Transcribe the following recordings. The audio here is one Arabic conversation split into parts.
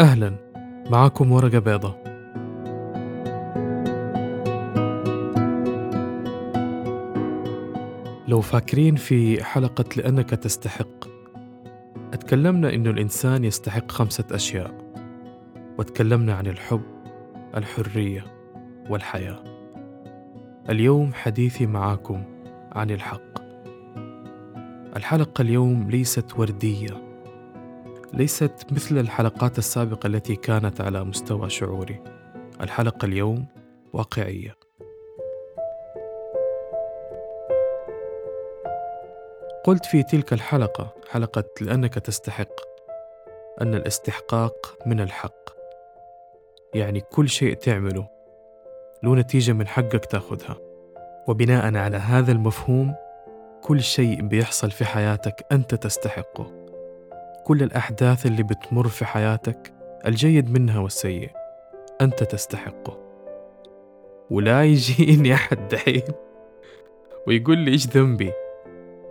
أهلا. معاكم ورقة بيضة. لو فاكرين في حلقة لأنك تستحق. اتكلمنا إنه الإنسان يستحق خمسة أشياء. وتكلمنا عن الحب الحرية والحياة. اليوم حديثي معاكم عن الحق. الحلقة اليوم ليست وردية. ليست مثل الحلقات السابقة التي كانت على مستوى شعوري. الحلقة اليوم واقعية. قلت في تلك الحلقة حلقة لأنك تستحق أن الاستحقاق من الحق. يعني كل شيء تعمله له نتيجة من حقك تأخذها. وبناء على هذا المفهوم كل شيء بيحصل في حياتك أنت تستحقه. كل الأحداث اللي بتمر في حياتك الجيد منها والسيء. أنت تستحقه. ولا يجيني أحد دحين ويقول لي إيش ذنبي؟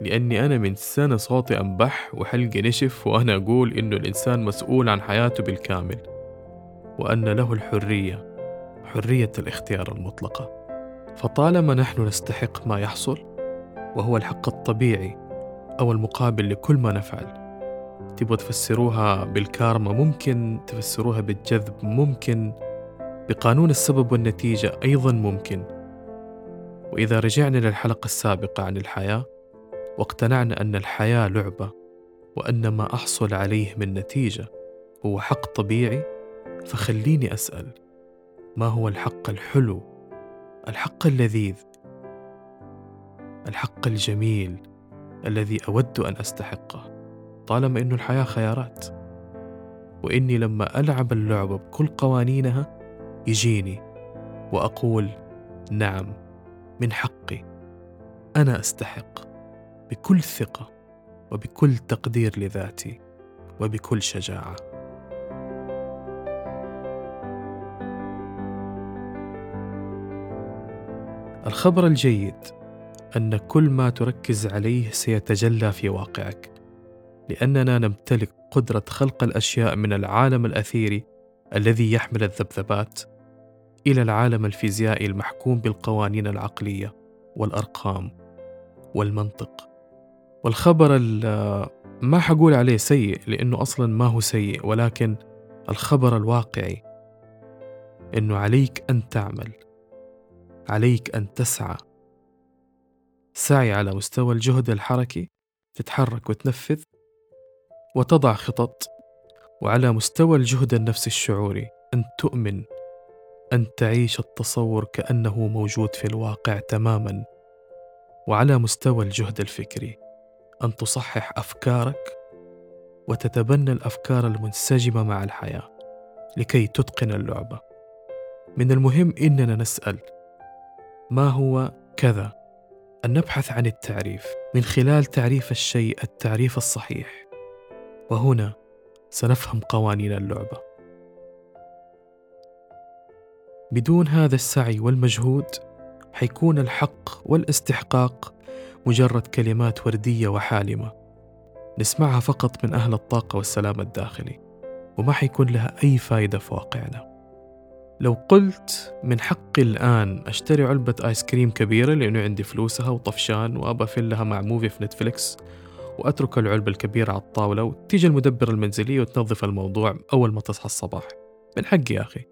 لأني أنا من سنة صوتي أنبح وحلقي نشف وأنا أقول إنه الإنسان مسؤول عن حياته بالكامل. وأن له الحرية حرية الاختيار المطلقة. فطالما نحن نستحق ما يحصل وهو الحق الطبيعي أو المقابل لكل ما نفعل تبغوا تفسروها بالكارما ممكن تفسروها بالجذب ممكن بقانون السبب والنتيجة أيضا ممكن. وإذا رجعنا للحلقة السابقة عن الحياة واقتنعنا أن الحياة لعبة وأن ما أحصل عليه من نتيجة هو حق طبيعي فخليني أسأل ما هو الحق الحلو؟ الحق اللذيذ؟ الحق الجميل الذي أود أن أستحقه؟ طالما أن الحياة خيارات. وإني لما ألعب اللعبة بكل قوانينها يجيني وأقول نعم من حقي. أنا أستحق بكل ثقة وبكل تقدير لذاتي وبكل شجاعة. الخبر الجيد أن كل ما تركز عليه سيتجلى في واقعك. لأننا نمتلك قدرة خلق الأشياء من العالم الأثيري الذي يحمل الذبذبات إلى العالم الفيزيائي المحكوم بالقوانين العقلية والأرقام والمنطق. والخبر ما حقول عليه سيء لأنه أصلا ما هو سيء ولكن الخبر الواقعي أنه عليك أن تعمل عليك أن تسعى. سعي على مستوى الجهد الحركي تتحرك وتنفذ. وتضع خطط وعلى مستوى الجهد النفسي الشعوري أن تؤمن أن تعيش التصور كأنه موجود في الواقع تماما وعلى مستوى الجهد الفكري أن تصحح أفكارك وتتبنى الأفكار المنسجمة مع الحياة لكي تتقن اللعبة. من المهم إننا نسأل ما هو كذا؟ أن نبحث عن التعريف من خلال تعريف الشيء التعريف الصحيح. وهنا سنفهم قوانين اللعبة. بدون هذا السعي والمجهود حيكون الحق والاستحقاق مجرد كلمات وردية وحالمة. نسمعها فقط من أهل الطاقة والسلام الداخلي وما حيكون لها أي فائدة في واقعنا. لو قلت من حقي الآن أشتري علبة آيس كريم كبيرة لأنه عندي فلوسها وطفشان وأبى أفلها مع movie في نتفليكس وأترك العلبة الكبيرة على الطاولة وتيجي المدبرة المنزلية وتنظف الموضوع أول ما تصحى الصباح من حقي يا أخي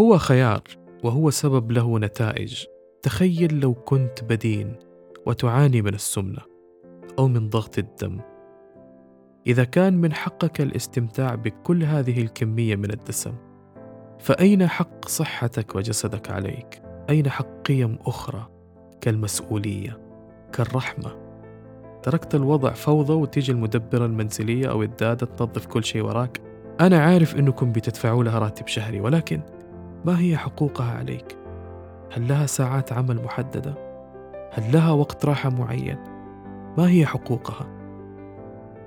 هو خيار وهو سبب له نتائج تخيل لو كنت بدين وتعاني من السمنة أو من ضغط الدم إذا كان من حقك الاستمتاع بكل هذه الكمية من الدسم فأين حق صحتك وجسدك عليك؟ أين حق قيم أخرى كالمسؤولية كالرحمة؟ تركت الوضع فوضى وتيجي المدبرة المنزلية أو الدادة تنظف كل شيء وراك أنا عارف أنكم بتدفعوا لها راتب شهري ولكن ما هي حقوقها عليك؟ هل لها ساعات عمل محددة؟ هل لها وقت راحة معين؟ ما هي حقوقها؟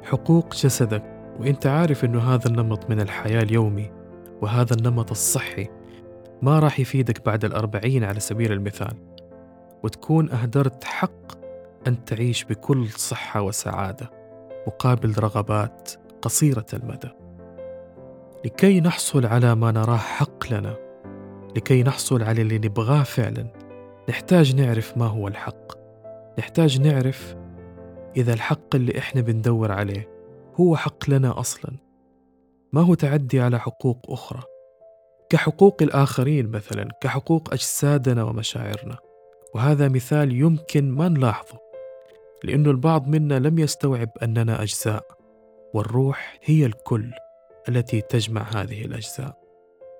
حقوق جسدك وإنت عارف إنه هذا النمط من الحياة اليومي وهذا النمط الصحي ما راح يفيدك بعد الأربعين على سبيل المثال وتكون أهدرت حق أن تعيش بكل صحة وسعادة مقابل رغبات قصيرة المدى. لكي نحصل على ما نراه حق لنا لكي نحصل على اللي نبغاه فعلا نحتاج نعرف ما هو الحق. نحتاج نعرف إذا الحق اللي إحنا بندور عليه هو حق لنا أصلا. ما هو تعدي على حقوق أخرى؟ كحقوق الآخرين مثلا كحقوق أجسادنا ومشاعرنا. وهذا مثال يمكن ما نلاحظه. لأنه البعض منا لم يستوعب أننا أجزاء والروح هي الكل التي تجمع هذه الأجزاء.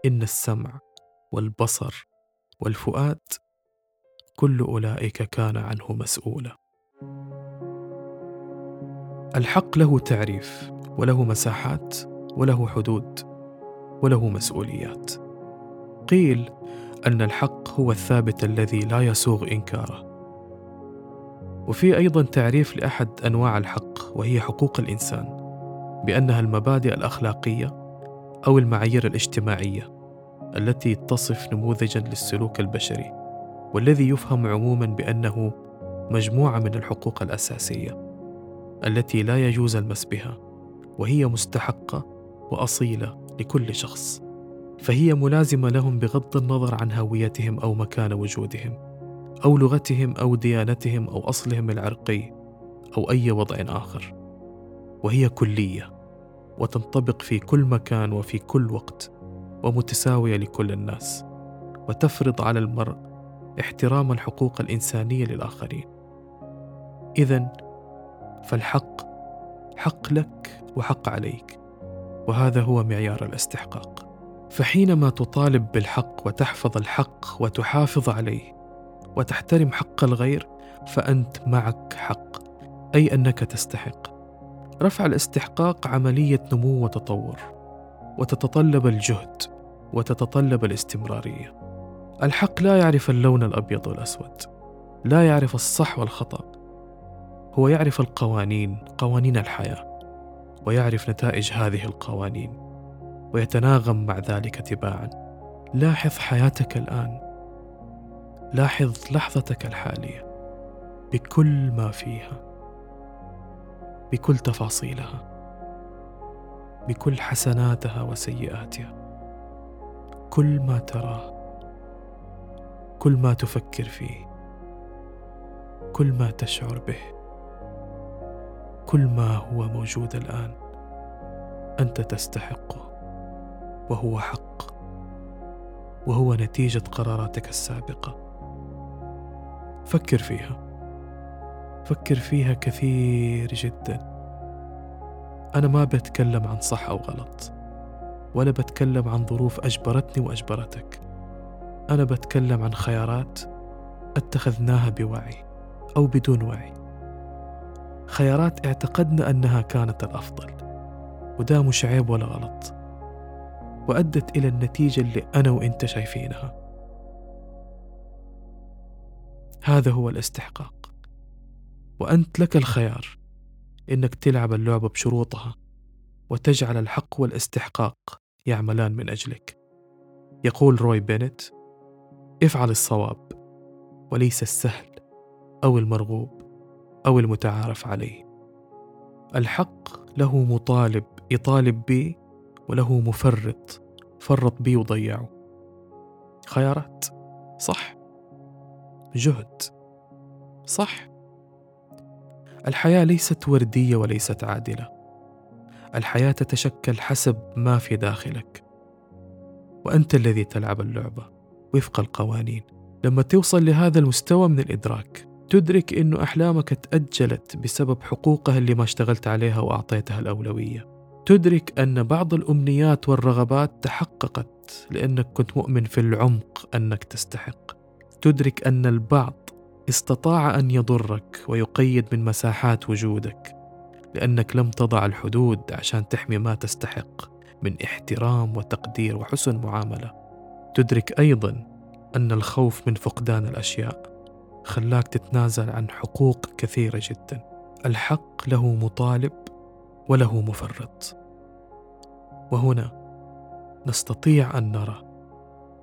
إن السمع والبصر والفؤاد كل أولئك كان عنه مسؤولا. الحق له تعريف وله مساحات وله حدود وله مسؤوليات. قيل أن الحق هو الثابت الذي لا يسوغ إنكاره. وفي أيضا تعريف لأحد أنواع الحق وهي حقوق الإنسان بأنها المبادئ الأخلاقية أو المعايير الاجتماعية التي تصف نموذجا للسلوك البشري والذي يفهم عموما بأنه مجموعة من الحقوق الأساسية التي لا يجوز المس بها وهي مستحقة وأصيلة لكل شخص فهي ملازمة لهم بغض النظر عن هويتهم أو مكان وجودهم. أو لغتهم أو ديانتهم أو أصلهم العرقي أو أي وضع آخر. وهي كلية وتنطبق في كل مكان وفي كل وقت ومتساوية لكل الناس وتفرض على المرء احترام الحقوق الإنسانية للآخرين. اذا فالحق حق لك وحق عليك وهذا هو معيار الاستحقاق. فحينما تطالب بالحق وتحفظ الحق وتحافظ عليه وتحترم حق الغير فأنت معك حق أي أنك تستحق. رفع الاستحقاق عملية نمو وتطور وتتطلب الجهد وتتطلب الاستمرارية. الحق لا يعرف اللون الأبيض والأسود لا يعرف الصح والخطأ. هو يعرف القوانين قوانين الحياة ويعرف نتائج هذه القوانين ويتناغم مع ذلك تباعا. لاحظ حياتك الآن. لاحظ لحظتك الحالية بكل ما فيها بكل تفاصيلها بكل حسناتها وسيئاتها. كل ما تراه كل ما تفكر فيه كل ما تشعر به كل ما هو موجود الآن أنت تستحقه وهو حق وهو نتيجة قراراتك السابقة. فكر فيها. فكر فيها كثير جدا. أنا ما بتكلم عن صح أو غلط ولا بتكلم عن ظروف أجبرتني وأجبرتك. أنا بتكلم عن خيارات اتخذناها بوعي أو بدون وعي. خيارات اعتقدنا أنها كانت الأفضل وده مش عيب ولا غلط. وأدت إلى النتيجة اللي أنا وإنت شايفينها. هذا هو الاستحقاق. وأنت لك الخيار. إنك تلعب اللعبه بشروطها وتجعل الحق والاستحقاق يعملان من أجلك. يقول روي بينت افعل الصواب وليس السهل أو المرغوب أو المتعارف عليه. الحق له مطالب يطالب بي وله مفرط فرط بي وضيعه. خيارات صح. جهد. صح؟ الحياة ليست وردية وليست عادلة. الحياة تتشكل حسب ما في داخلك. وأنت الذي تلعب اللعبة وفق القوانين. لما توصل لهذا المستوى من الإدراك تدرك أنه أحلامك تأجلت بسبب حقوقها اللي ما اشتغلت عليها وأعطيتها الأولوية. تدرك أن بعض الأمنيات والرغبات تحققت لأنك كنت مؤمن في العمق أنك تستحق. تدرك أن البعض استطاع أن يضرك ويقيد من مساحات وجودك لأنك لم تضع الحدود عشان تحمي ما تستحق من احترام وتقدير وحسن معاملة. تدرك أيضا أن الخوف من فقدان الأشياء خلاك تتنازل عن حقوق كثيرة جدا. الحق له مطالب وله مفرط. وهنا نستطيع أن نرى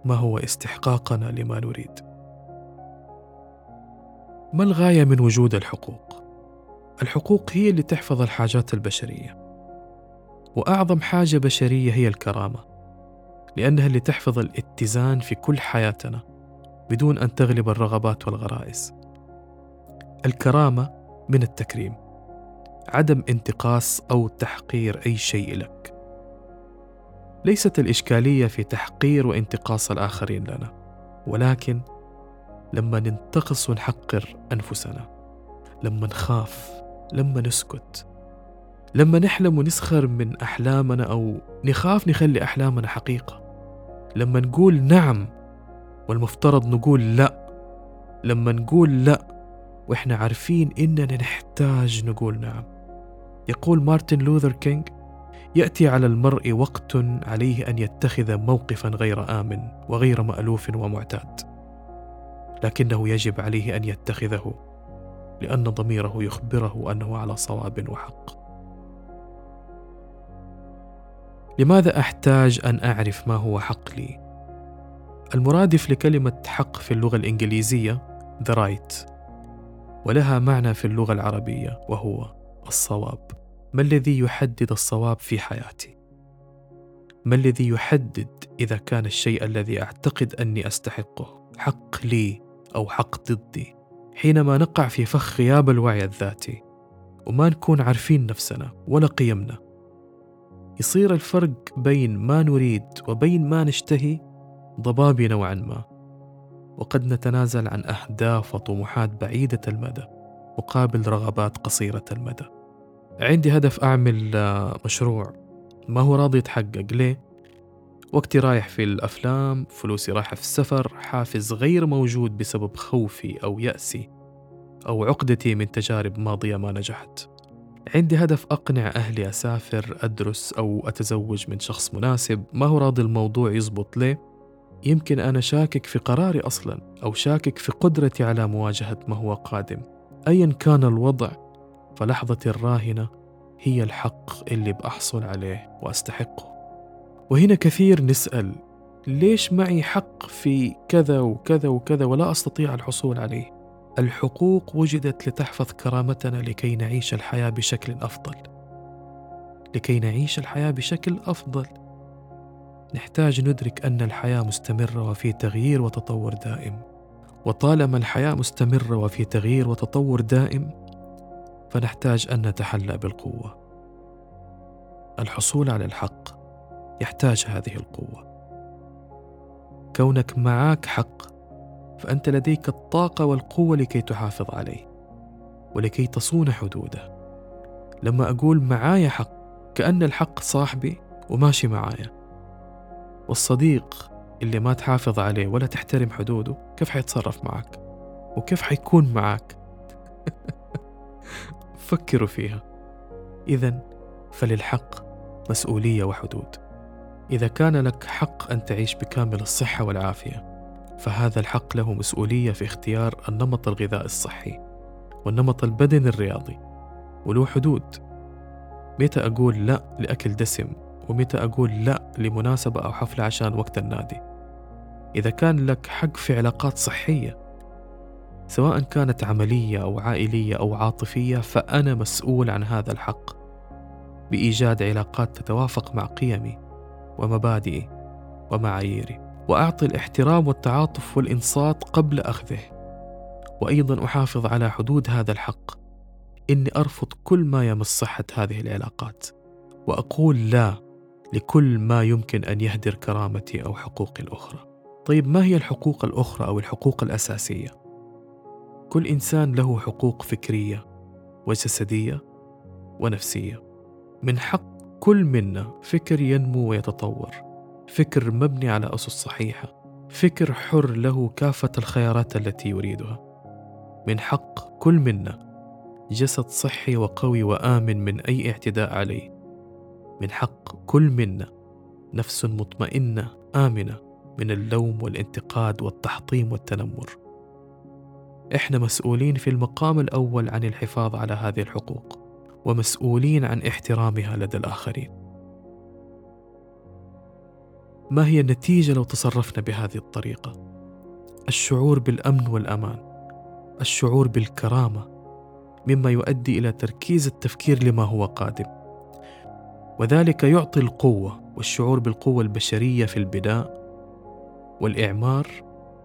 ما هو استحقاقنا لما نريد. ما الغاية من وجود الحقوق؟ الحقوق هي اللي تحفظ الحاجات البشرية. وأعظم حاجة بشرية هي الكرامة لأنها اللي تحفظ الاتزان في كل حياتنا بدون أن تغلب الرغبات والغرائز. الكرامة من التكريم عدم انتقاص أو تحقير أي شيء لك. ليست الإشكالية في تحقير وانتقاص الآخرين لنا ولكن لما ننتقص ونحقر أنفسنا لما نخاف لما نسكت لما نحلم ونسخر من أحلامنا أو نخاف نخلي أحلامنا حقيقة لما نقول نعم والمفترض نقول لا لما نقول لا وإحنا عارفين إننا نحتاج نقول نعم. يقول مارتن لوثر كينج يأتي على المرء وقت عليه أن يتخذ موقفا غير آمن وغير مألوف ومعتاد. لكنه يجب عليه أن يتخذه لأن ضميره يخبره أنه على صواب وحق. لماذا أحتاج أن أعرف ما هو حق لي؟ المرادف لكلمه حق في اللغة الإنجليزية the right ولها معنى في اللغة العربية وهو الصواب. ما الذي يحدد الصواب في حياتي؟ ما الذي يحدد إذا كان الشيء الذي أعتقد أني أستحقه؟ حق لي. أو حق ضدي حينما نقع في فخ غياب الوعي الذاتي وما نكون عارفين نفسنا ولا قيمنا يصير الفرق بين ما نريد وبين ما نشتهي ضبابي نوعا ما وقد نتنازل عن أهداف وطموحات بعيدة المدى مقابل رغبات قصيرة المدى عندي هدف أعمل آه، مشروع ما هو راضي يتحقق ليه؟ وقتي رايح في الأفلام فلوسي رايحة في السفر حافز غير موجود بسبب خوفي أو يأسي أو عقدتي من تجارب ماضية ما نجحت. عندي هدف أقنع أهلي أسافر أدرس أو أتزوج من شخص مناسب ما هو راضي الموضوع يزبط ليه؟ يمكن أنا شاكك في قراري أصلا أو شاكك في قدرتي على مواجهة ما هو قادم. أيا كان الوضع فلحظتي الراهنة هي الحق اللي بأحصل عليه وأستحقه. وهنا كثير نسأل ليش معي حق في كذا وكذا وكذا ولا أستطيع الحصول عليه؟ الحقوق وجدت لتحفظ كرامتنا لكي نعيش الحياة بشكل أفضل. لكي نعيش الحياة بشكل أفضل. نحتاج ندرك أن الحياة مستمرة وفي تغيير وتطور دائم. وطالما الحياة مستمرة وفي تغيير وتطور دائم فنحتاج أن نتحلى بالقوة. الحصول على الحق يحتاج هذه القوة. كونك معاك حق فأنت لديك الطاقة والقوة لكي تحافظ عليه ولكي تصون حدوده. لما أقول معايا حق كأن الحق صاحبي وماشي معايا. والصديق اللي ما تحافظ عليه ولا تحترم حدوده كيف حيتصرف معك؟ وكيف حيكون معك؟ فكروا فيها. إذا فللحق مسؤولية وحدود. إذا كان لك حق أن تعيش بكامل الصحة والعافية فهذا الحق له مسؤولية في اختيار النمط الغذائي الصحي والنمط البدني الرياضي وله حدود. متى أقول لا لأكل دسم؟ ومتى أقول لا لمناسبة أو حفلة عشان وقت النادي؟ إذا كان لك حق في علاقات صحية سواء كانت عملية أو عائلية أو عاطفية فأنا مسؤول عن هذا الحق بإيجاد علاقات تتوافق مع قيمي ومبادئي ومعاييري وأعطي الاحترام والتعاطف والإنصات قبل أخذه. وأيضا أحافظ على حدود هذا الحق. إني أرفض كل ما يمس صحة هذه العلاقات. وأقول لا لكل ما يمكن أن يهدر كرامتي أو حقوقي الأخرى. طيب ما هي الحقوق الأخرى أو الحقوق الأساسية؟ كل إنسان له حقوق فكرية وجسدية ونفسية. من حق كل منا فكر ينمو ويتطور. فكر مبني على أسس صحيحة. فكر حر له كافة الخيارات التي يريدها. من حق كل منا جسد صحي وقوي وآمن من أي اعتداء عليه. من حق كل منا نفس مطمئنة آمنة من اللوم والانتقاد والتحطيم والتنمر. إحنا مسؤولين في المقام الأول عن الحفاظ على هذه الحقوق. ومسؤولين عن احترامها لدى الآخرين ما هي النتيجة لو تصرفنا بهذه الطريقة؟ الشعور بالأمن والأمان، الشعور بالكرامة، مما يؤدي إلى تركيز التفكير لما هو قادم. وذلك يعطي القوة والشعور بالقوة البشرية في البناء والإعمار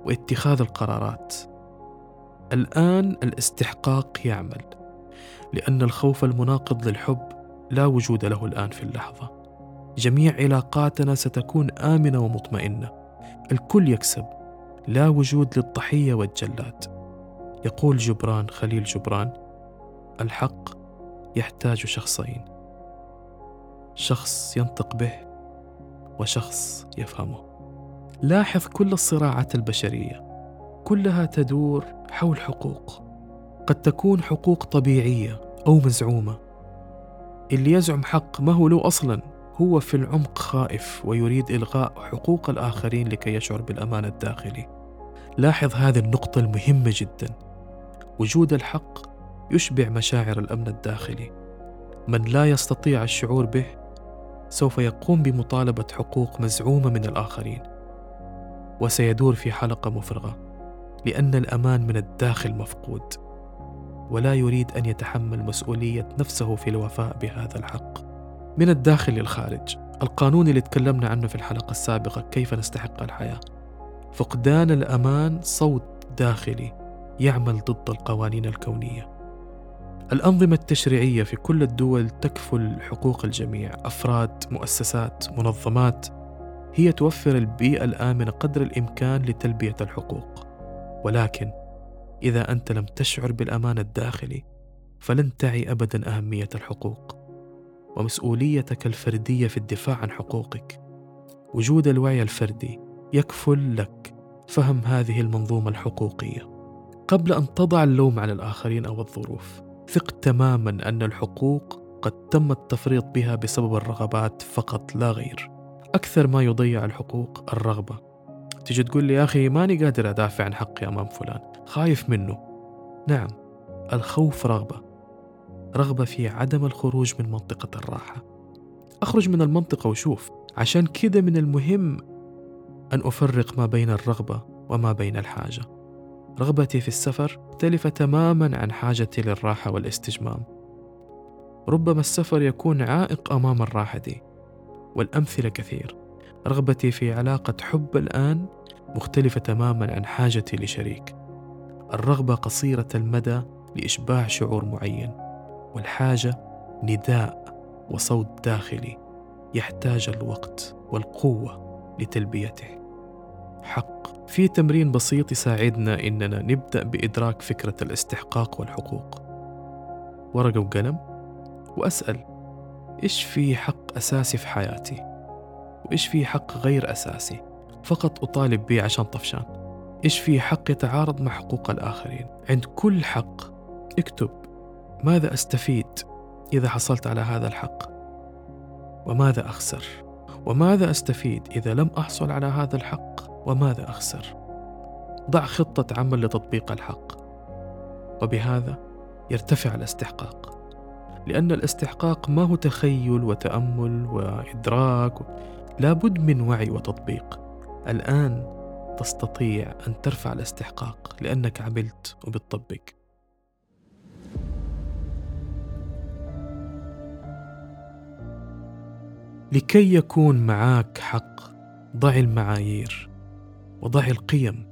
واتخاذ القرارات. الآن الاستحقاق يعمل، لأن الخوف المناقض للحب لا وجود له الآن في اللحظة. جميع علاقاتنا ستكون آمنة ومطمئنة. الكل يكسب، لا وجود للضحية والجلاد. يقول جبران خليل جبران: الحق يحتاج شخصين. شخص ينطق به وشخص يفهمه. لاحظ كل الصراعات البشرية كلها تدور حول حقوق قد تكون حقوق طبيعية أو مزعومة. اللي يزعم حق ما هو له أصلا؟ هو في العمق خائف ويريد إلغاء حقوق الآخرين لكي يشعر بالأمان الداخلي. لاحظ هذه النقطة المهمة جدا. وجود الحق يشبع مشاعر الأمن الداخلي. من لا يستطيع الشعور به سوف يقوم بمطالبة حقوق مزعومة من الآخرين. وسيدور في حلقة مفرغة لأن الأمان من الداخل مفقود. ولا يريد أن يتحمل مسؤولية نفسه في الوفاء بهذا الحق. من الداخل للخارج القانون اللي تكلمنا عنه في الحلقة السابقة كيف نستحق الحياة. فقدان الأمان صوت داخلي يعمل ضد القوانين الكونية. الأنظمة التشريعية في كل الدول تكفل حقوق الجميع أفراد مؤسسات منظمات. هي توفر البيئة الآمنة قدر الإمكان لتلبية الحقوق. ولكن إذا أنت لم تشعر بالأمان الداخلي فلن تعي أبدا أهمية الحقوق. ومسؤوليتك الفردية في الدفاع عن حقوقك. وجود الوعي الفردي يكفل لك فهم هذه المنظومة الحقوقية. قبل أن تضع اللوم على الآخرين أو الظروف ثق تماما أن الحقوق قد تم التفريط بها بسبب الرغبات فقط لا غير. أكثر ما يضيع الحقوق الرغبة. تجي تقول لي يا أخي ماني قادر أدافع عن حقي أمام فلان. خايف منه. نعم الخوف رغبة. رغبة في عدم الخروج من منطقة الراحة. أخرج من المنطقة وشوف. عشان كده من المهم أن أفرق ما بين الرغبة وما بين الحاجة. رغبتي في السفر مختلفة تماما عن حاجتي للراحة والاستجمام. ربما السفر يكون عائق أمام الراحة دي والأمثلة كثير. رغبتي في علاقة حب الآن مختلفة تماما عن حاجتي لشريك. الرغبة قصيرة المدى لإشباع شعور معين والحاجة نداء وصوت داخلي يحتاج الوقت والقوة لتلبيته. حق. في تمرين بسيط يساعدنا إننا نبدأ بإدراك فكرة الاستحقاق والحقوق. ورقة وقلم. وأسأل إيش في حق أساسي في حياتي؟ وإيش في حق غير أساسي؟ فقط أطالب به عشان طفشان. إيش في حق يتعارض مع حقوق الآخرين؟ عند كل حق اكتب ماذا أستفيد إذا حصلت على هذا الحق؟ وماذا أخسر؟ وماذا أستفيد إذا لم أحصل على هذا الحق؟ وماذا أخسر؟ ضع خطة عمل لتطبيق الحق. وبهذا يرتفع الاستحقاق. لأن الاستحقاق ما هو تخيل وتأمل وإدراك لابد من وعي وتطبيق. الآن تستطيع أن ترفع الاستحقاق لأنك عملت وبتطبق. لكي يكون معاك حق ضع المعايير وضع القيم.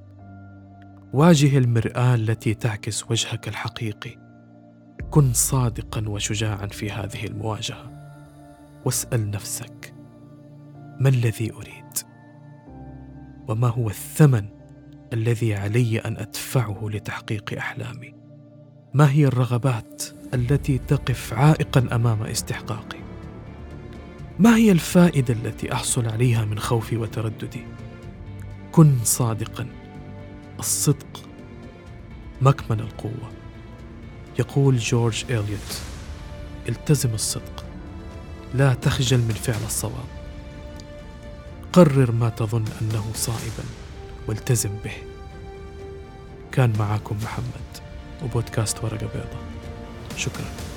واجه المرآة التي تعكس وجهك الحقيقي. كن صادقا وشجاعا في هذه المواجهة. واسأل نفسك ما الذي أريد؟ وما هو الثمن الذي علي أن أدفعه لتحقيق أحلامي؟ ما هي الرغبات التي تقف عائقا أمام استحقاقي؟ ما هي الفائدة التي أحصل عليها من خوفي وترددي؟ كن صادقا. الصدق مكمن القوة. يقول جورج إليوت التزم الصدق. لا تخجل من فعل الصواب. قرر ما تظن أنه صائبا والتزم به. كان معاكم محمد وبودكاست ورقة بيضاء. شكراً.